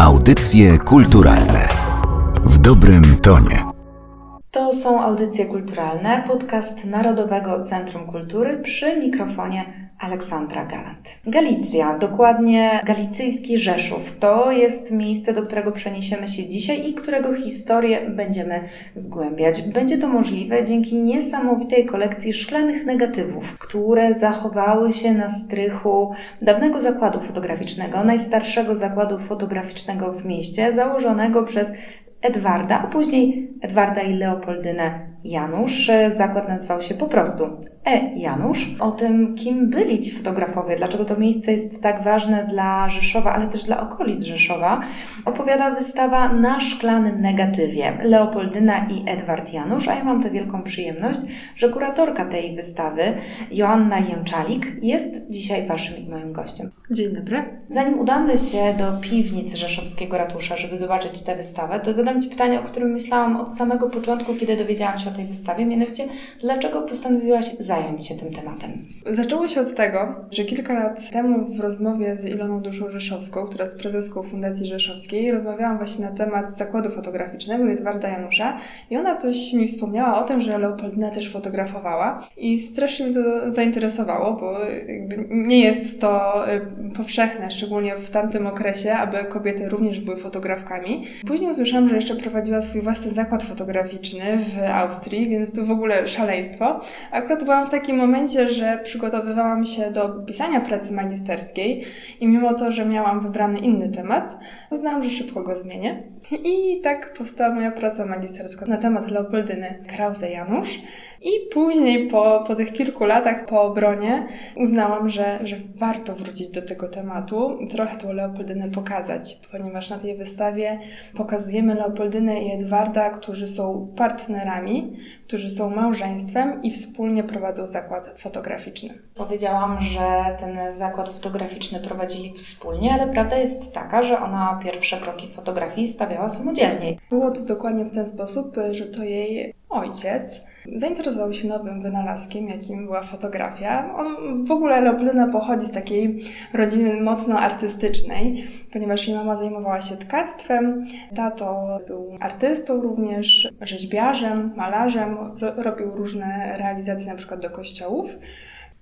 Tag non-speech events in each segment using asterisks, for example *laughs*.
Audycje kulturalne w dobrym tonie. To są audycje kulturalne, podcast Narodowego Centrum Kultury przy mikrofonie Aleksandra Galant. Galicja, dokładnie galicyjski Rzeszów, to jest miejsce, do którego przeniesiemy się dzisiaj i którego historię będziemy zgłębiać. Będzie to możliwe dzięki niesamowitej kolekcji szklanych negatywów, które zachowały się na strychu dawnego zakładu fotograficznego, najstarszego zakładu fotograficznego w mieście, założonego przez Edwarda, a później Edwarda i Leopoldynę Janusz. Zakład nazywał się po prostu E. Janusz. O tym, kim byli ci fotografowie, dlaczego to miejsce jest tak ważne dla Rzeszowa, ale też dla okolic Rzeszowa, opowiada wystawa na szklanym negatywie Leopoldyna i Edward Janusz, a ja mam tę wielką przyjemność, że kuratorka tej wystawy, Joanna Jęczalik, jest dzisiaj Waszym i moim gościem. Dzień dobry. Zanim udamy się do piwnic Rzeszowskiego Ratusza, żeby zobaczyć tę wystawę, to zadam Ci pytanie, o którym myślałam od samego początku, kiedy dowiedziałam się o tej wystawie, mianowicie dlaczego postanowiłaś zająć się tym tematem? Zaczęło się od tego, że kilka lat temu w rozmowie z Iloną Duszą Rzeszowską, która jest prezeską Fundacji Rzeszowskiej, rozmawiałam właśnie na temat zakładu fotograficznego Edwarda Janusza i ona coś mi wspomniała o tym, że Leopoldina też fotografowała i strasznie mnie to zainteresowało, bo nie jest to y, powszechne, szczególnie w tamtym okresie, aby kobiety również były fotografkami. Później usłyszałam, że jeszcze prowadziła swój własny zakład fotograficzny w Austrii, więc to w ogóle szaleństwo. Akurat byłam w takim momencie, że przygotowywałam się do pisania pracy magisterskiej i mimo to, że miałam wybrany inny temat, uznałam, że szybko go zmienię. I tak powstała moja praca magisterska na temat Leopoldyny Krause-Janusz. I później, po, po tych kilku latach po obronie, uznałam, że, że warto wrócić do tego tematu, trochę tą Leopoldynę pokazać, ponieważ na tej wystawie pokazujemy Leopoldynę i Edwarda, są partnerami, którzy są małżeństwem i wspólnie prowadzą zakład fotograficzny. Powiedziałam, że ten zakład fotograficzny prowadzili wspólnie, ale prawda jest taka, że ona pierwsze kroki fotografii stawiała samodzielnie. Było to dokładnie w ten sposób, że to jej ojciec Zainteresował się nowym wynalazkiem, jakim była fotografia. On w ogóle Leopoldyna pochodzi z takiej rodziny mocno artystycznej, ponieważ jej mama zajmowała się tkactwem, tato był artystą również, rzeźbiarzem, malarzem, robił różne realizacje na przykład do kościołów.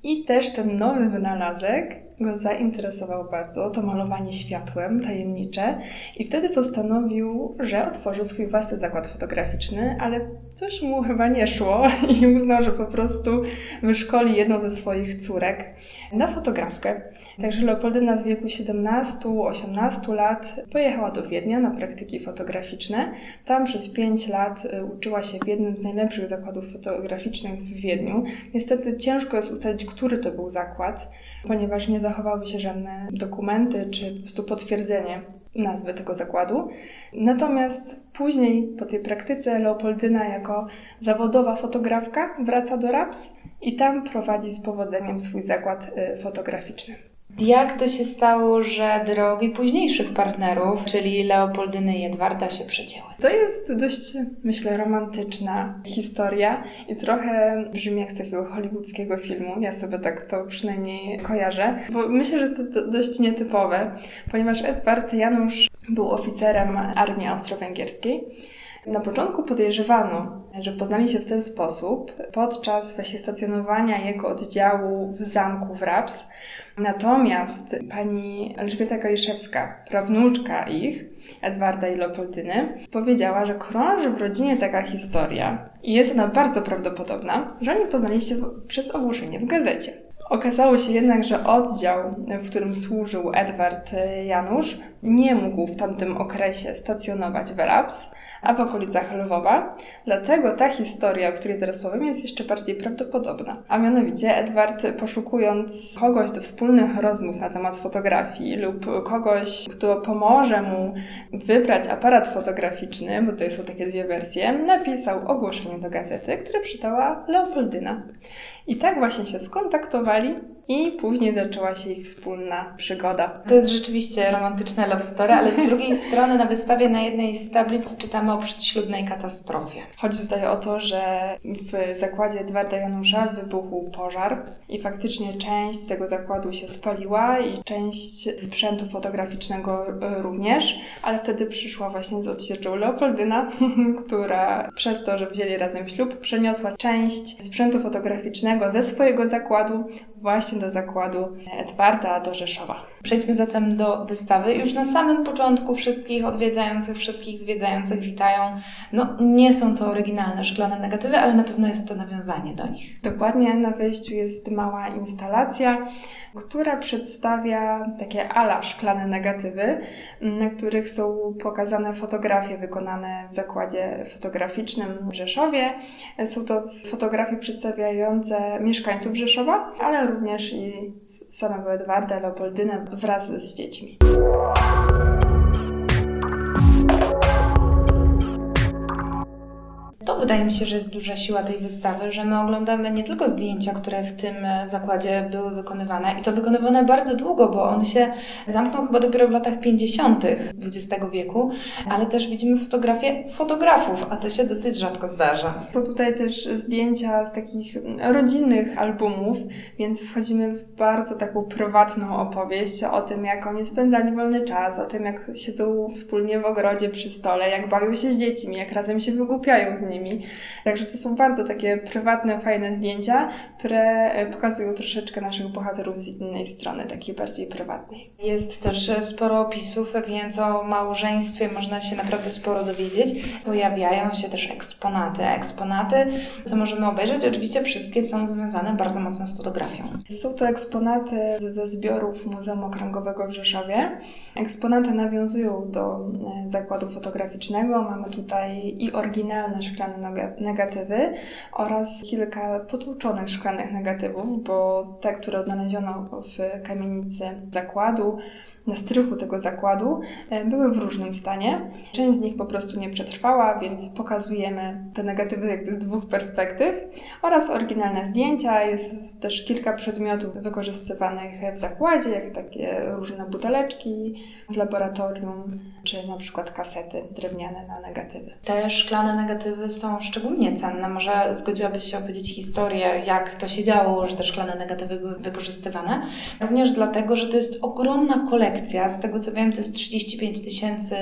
I też ten nowy wynalazek go zainteresował bardzo, to malowanie światłem tajemnicze, i wtedy postanowił, że otworzy swój własny zakład fotograficzny, ale coś mu chyba nie szło *laughs* i uznał, że po prostu wyszkoli jedną ze swoich córek na fotografkę. Także Leopoldyna w wieku 17-18 lat pojechała do Wiednia na praktyki fotograficzne. Tam przez 5 lat y, uczyła się w jednym z najlepszych zakładów fotograficznych w Wiedniu. Niestety ciężko jest ustalić, który to był zakład, ponieważ nie zachowały się żadne dokumenty czy po prostu potwierdzenie nazwy tego zakładu. Natomiast później po tej praktyce Leopoldyna jako zawodowa fotografka wraca do RAPS i tam prowadzi z powodzeniem swój zakład y, fotograficzny. Jak to się stało, że drogi późniejszych partnerów, czyli Leopoldyny i Edwarda, się przecięły? To jest dość, myślę, romantyczna historia i trochę brzmi jak z takiego hollywoodzkiego filmu. Ja sobie tak to przynajmniej kojarzę, bo myślę, że jest to dość nietypowe, ponieważ Edward Janusz był oficerem armii austro-węgierskiej. Na początku podejrzewano, że poznali się w ten sposób podczas właśnie stacjonowania jego oddziału w zamku w Raps. Natomiast pani Elżbieta Kaliszewska, prawnuczka ich, Edwarda i Leopoldyny, powiedziała, że krąży w rodzinie taka historia i jest ona bardzo prawdopodobna, że oni poznali się przez ogłoszenie w gazecie. Okazało się jednak, że oddział, w którym służył Edward Janusz, nie mógł w tamtym okresie stacjonować w Raps, a w okolicach Lwowa. Dlatego ta historia, o której zaraz powiem, jest jeszcze bardziej prawdopodobna. A mianowicie Edward, poszukując kogoś do wspólnych rozmów na temat fotografii lub kogoś, kto pomoże mu wybrać aparat fotograficzny, bo to są takie dwie wersje, napisał ogłoszenie do gazety, które czytała Leopoldyna. I tak właśnie się skontaktowali i później zaczęła się ich wspólna przygoda. To jest rzeczywiście romantyczne love story, ale z drugiej *laughs* strony na wystawie na jednej z tablic czytamy o przedślubnej katastrofie. Chodzi tutaj o to, że w zakładzie Edwarda Janusza wybuchł pożar i faktycznie część tego zakładu się spaliła i część sprzętu fotograficznego e, również, ale wtedy przyszła właśnie z odsieczą Leopoldyna, która przez to, że wzięli razem ślub, przeniosła część sprzętu fotograficznego ze swojego zakładu właśnie do zakładu Edwarda do Rzeszowa. Przejdźmy zatem do wystawy. Już na samym początku wszystkich odwiedzających, wszystkich zwiedzających witają. No, nie są to oryginalne szklane negatywy, ale na pewno jest to nawiązanie do nich. Dokładnie na wejściu jest mała instalacja, która przedstawia takie ala szklane negatywy, na których są pokazane fotografie wykonane w zakładzie fotograficznym w Rzeszowie. Są to fotografie przedstawiające mieszkańców Rzeszowa, ale również i samego Edwarda Leopoldyna wraz z dziećmi. To wydaje mi się, że jest duża siła tej wystawy, że my oglądamy nie tylko zdjęcia, które w tym e, zakładzie były wykonywane i to wykonywane bardzo długo, bo on się zamknął chyba dopiero w latach 50. XX wieku, ale też widzimy fotografie fotografów, a to się dosyć rzadko zdarza. Są tutaj też zdjęcia z takich rodzinnych albumów, więc wchodzimy w bardzo taką prywatną opowieść o tym, jak oni spędzali wolny czas, o tym, jak siedzą wspólnie w ogrodzie przy stole, jak bawią się z dziećmi, jak razem się wygłupiają z nimi. Także to są bardzo takie prywatne, fajne zdjęcia, które e, pokazują troszeczkę naszych bohaterów z innej strony, takiej bardziej prywatnej. Jest też sporo opisów, więc o małżeństwie można się naprawdę sporo dowiedzieć. Pojawiają się też eksponaty. Eksponaty, co możemy obejrzeć, oczywiście wszystkie są związane bardzo mocno z fotografią. Są to eksponaty ze zbiorów Muzeum Okręgowego w Rzeszowie. Eksponaty nawiązują do e, zakładu fotograficznego. Mamy tutaj i oryginalne szklane negatywy oraz kilka potłuczonych szklanych negatywów, bo te, które odnaleziono w kamienicy zakładu, na strychu tego zakładu e, były w różnym stanie. Część z nich po prostu nie przetrwała, więc pokazujemy te negatywy jakby z dwóch perspektyw oraz oryginalne zdjęcia. Jest też kilka przedmiotów wykorzystywanych w zakładzie, jak takie różne buteleczki z laboratorium, czy na przykład kasety drewniane na negatywy. Te szklane negatywy są szczególnie cenne. Może zgodziłabyś się opowiedzieć historię, jak to się działo, że te szklane negatywy były wykorzystywane. Również dlatego, że to jest ogromna kolekcja Z tego co wiem, to jest 35 tysięcy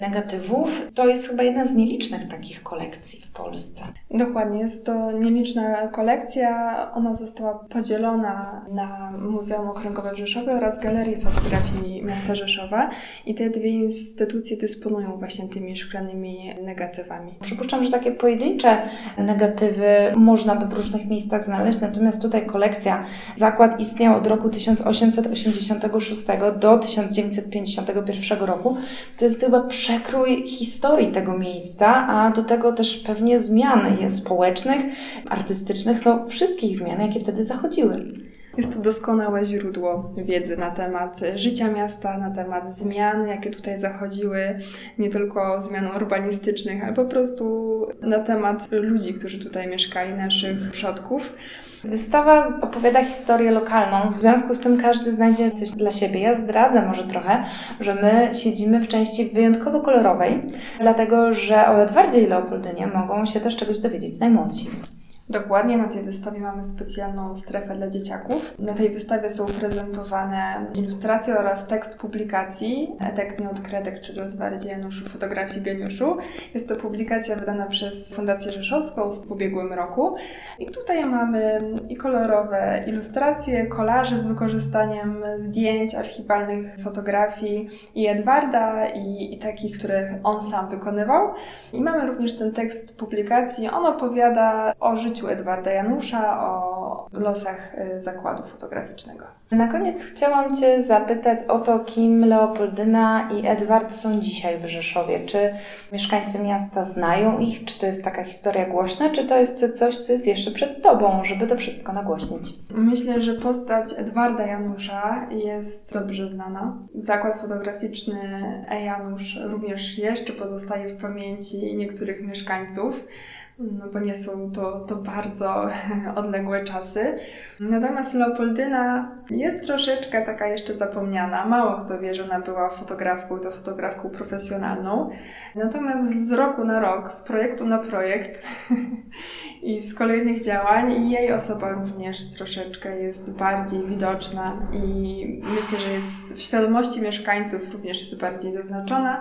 negatywów. To jest chyba jedna z nielicznych takich kolekcji w Polsce. Dokładnie, jest to nieliczna kolekcja. Ona została podzielona na Muzeum Okręgowe w Rzeszowie oraz Galerię Fotografii Miasta Rzeszowa. I te dwie instytucje dysponują właśnie tymi szklanymi negatywami. Przypuszczam, że takie pojedyncze negatywy można by w różnych miejscach znaleźć, natomiast tutaj kolekcja, zakład istniał od roku 1886 do 1900 1951 roku, to jest chyba przekrój historii tego miejsca, a do tego też pewnie zmian społecznych, artystycznych, no wszystkich zmian, jakie wtedy zachodziły. Jest to doskonałe źródło wiedzy na temat życia miasta, na temat zmian, jakie tutaj zachodziły, nie tylko zmian urbanistycznych, ale po prostu na temat ludzi, którzy tutaj mieszkali, naszych przodków. Wystawa opowiada historię lokalną, w związku z tym każdy znajdzie coś dla siebie. Ja zdradzę może trochę, że my siedzimy w części wyjątkowo kolorowej, dlatego że o Edwardzie i Leopoldynie mogą się też czegoś dowiedzieć najmłodsi. Dokładnie, na tej wystawie mamy specjalną strefę dla dzieciaków. Na tej wystawie są prezentowane ilustracje oraz tekst publikacji Etek nie od kredek, czyli od Januszu Fotografii Geniuszu. Jest to publikacja wydana przez Fundację Rzeszowską w ubiegłym roku. I tutaj mamy i kolorowe ilustracje, kolaże z wykorzystaniem zdjęć, archiwalnych fotografii i Edwarda i, i takich, które on sam wykonywał. I mamy również ten tekst publikacji. On opowiada o życiu Edwarda Janusza, o losach y, zakładu fotograficznego. Na koniec chciałam Cię zapytać o to, kim Leopoldyna i Edward są dzisiaj w Rzeszowie. Czy mieszkańcy miasta znają ich? Czy to jest taka historia głośna? Czy to jest coś, co jest jeszcze przed Tobą, żeby to wszystko nagłośnić? Myślę, że postać Edwarda Janusza jest dobrze znana. Zakład fotograficzny E. Janusz również jeszcze pozostaje w pamięci niektórych mieszkańców no bo nie są to, to bardzo *laughs* odległe czasy. Natomiast Leopoldyna jest troszeczkę taka jeszcze zapomniana. Mało kto wie, że ona była fotografką, to fotografką profesjonalną. Natomiast z roku na rok, z projektu na projekt *laughs* i z kolejnych działań, jej osoba również troszeczkę jest bardziej widoczna i myślę, że jest w świadomości mieszkańców również jest bardziej zaznaczona.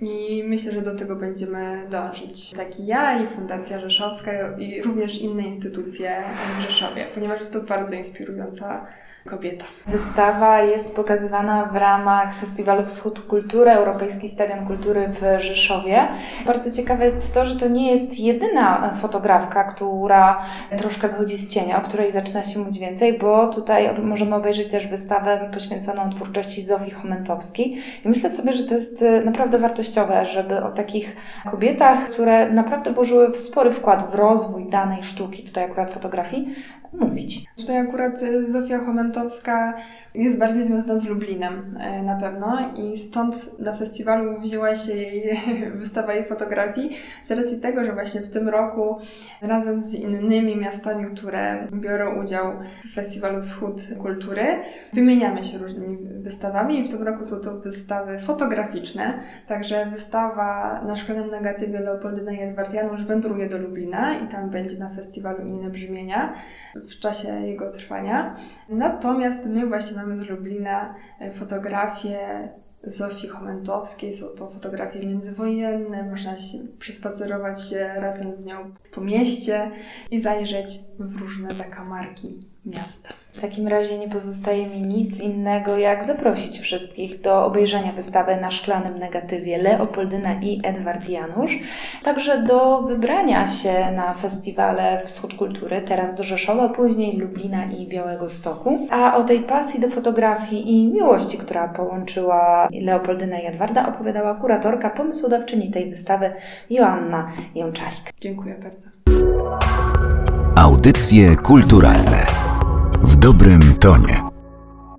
I myślę, że do tego będziemy dążyć. Tak i ja, i Fundacja Rzeszowska, i również inne instytucje w Rzeszowie, ponieważ jest to bardzo inspirująca kobieta. Wystawa jest pokazywana w ramach Festiwalu Wschód Kultury, Europejski Stadion Kultury w Rzeszowie. Bardzo ciekawe jest to, że to nie jest jedyna fotografka, która troszkę wychodzi z cienia, o której zaczyna się mówić więcej, bo tutaj możemy obejrzeć też wystawę poświęconą twórczości Zofii Chomentowskiej. I myślę sobie, że to jest e, naprawdę wartościowe, żeby o takich kobietach, które naprawdę włożyły spory wkład w rozwój danej sztuki, tutaj akurat fotografii, mówić. Tutaj akurat y, Zofia Chomentowska jest bardziej związana z Lublinem y, na pewno i stąd na festiwalu wzięła się jej *laughs* wystawa jej fotografii z racji tego, że właśnie w tym roku razem z innymi miastami, które biorą udział w Festiwalu Wschód Kultury, wymieniamy się różnymi wystawami i w tym roku są to wystawy fotograficzne, także wystawa na szklanym negatywie Leopoldyna Edward Janusz wędruje do Lublina i tam będzie na festiwalu Inne Brzmienia w czasie jego trwania. Natomiast my właśnie mamy z Lublina e, fotografie Zofii Chomentowskiej. Są to fotografie międzywojenne. Można się przespacerować się razem z nią po mieście i zajrzeć w różne zakamarki miasta. W takim razie nie pozostaje mi nic innego, jak zaprosić wszystkich do obejrzenia wystawy na szklanym negatywie Leopoldyna i Edward Janusz, także do wybrania się na festiwale Wschód Kultury, teraz do Rzeszowa, później Lublina i Białego Stoku. A o tej pasji do fotografii i miłości, która połączyła Leopoldynę i Edwarda, opowiadała kuratorka, pomysłodawczyni tej wystawy Joanna Jączalik. Dziękuję bardzo. Audycje kulturalne dobrym tonie.